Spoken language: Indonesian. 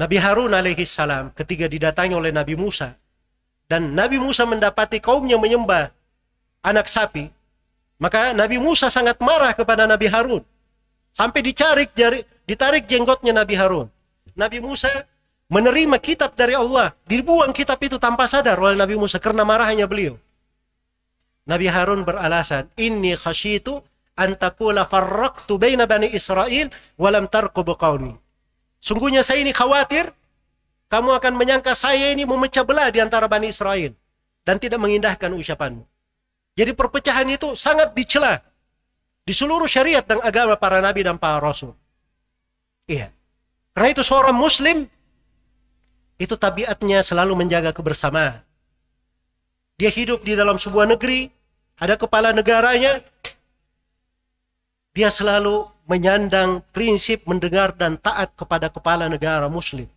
Nabi Harun alaihi salam ketika didatangi oleh Nabi Musa dan Nabi Musa mendapati kaumnya menyembah anak sapi, maka Nabi Musa sangat marah kepada Nabi Harun. Sampai dicari jari, ditarik jenggotnya Nabi Harun. Nabi Musa menerima kitab dari Allah, dibuang kitab itu tanpa sadar oleh Nabi Musa karena marahnya beliau. Nabi Harun beralasan, "Inni khasyitu an taqula farraqtu baina bani Israel wa lam tarqub qawli." Sungguhnya saya ini khawatir kamu akan menyangka saya ini memecah belah di antara Bani Israel dan tidak mengindahkan ucapanmu. Jadi perpecahan itu sangat dicela di seluruh syariat dan agama para nabi dan para rasul. Iya. Karena itu seorang muslim itu tabiatnya selalu menjaga kebersamaan. Dia hidup di dalam sebuah negeri, ada kepala negaranya, dia selalu menyandang prinsip mendengar dan taat kepada kepala negara muslim.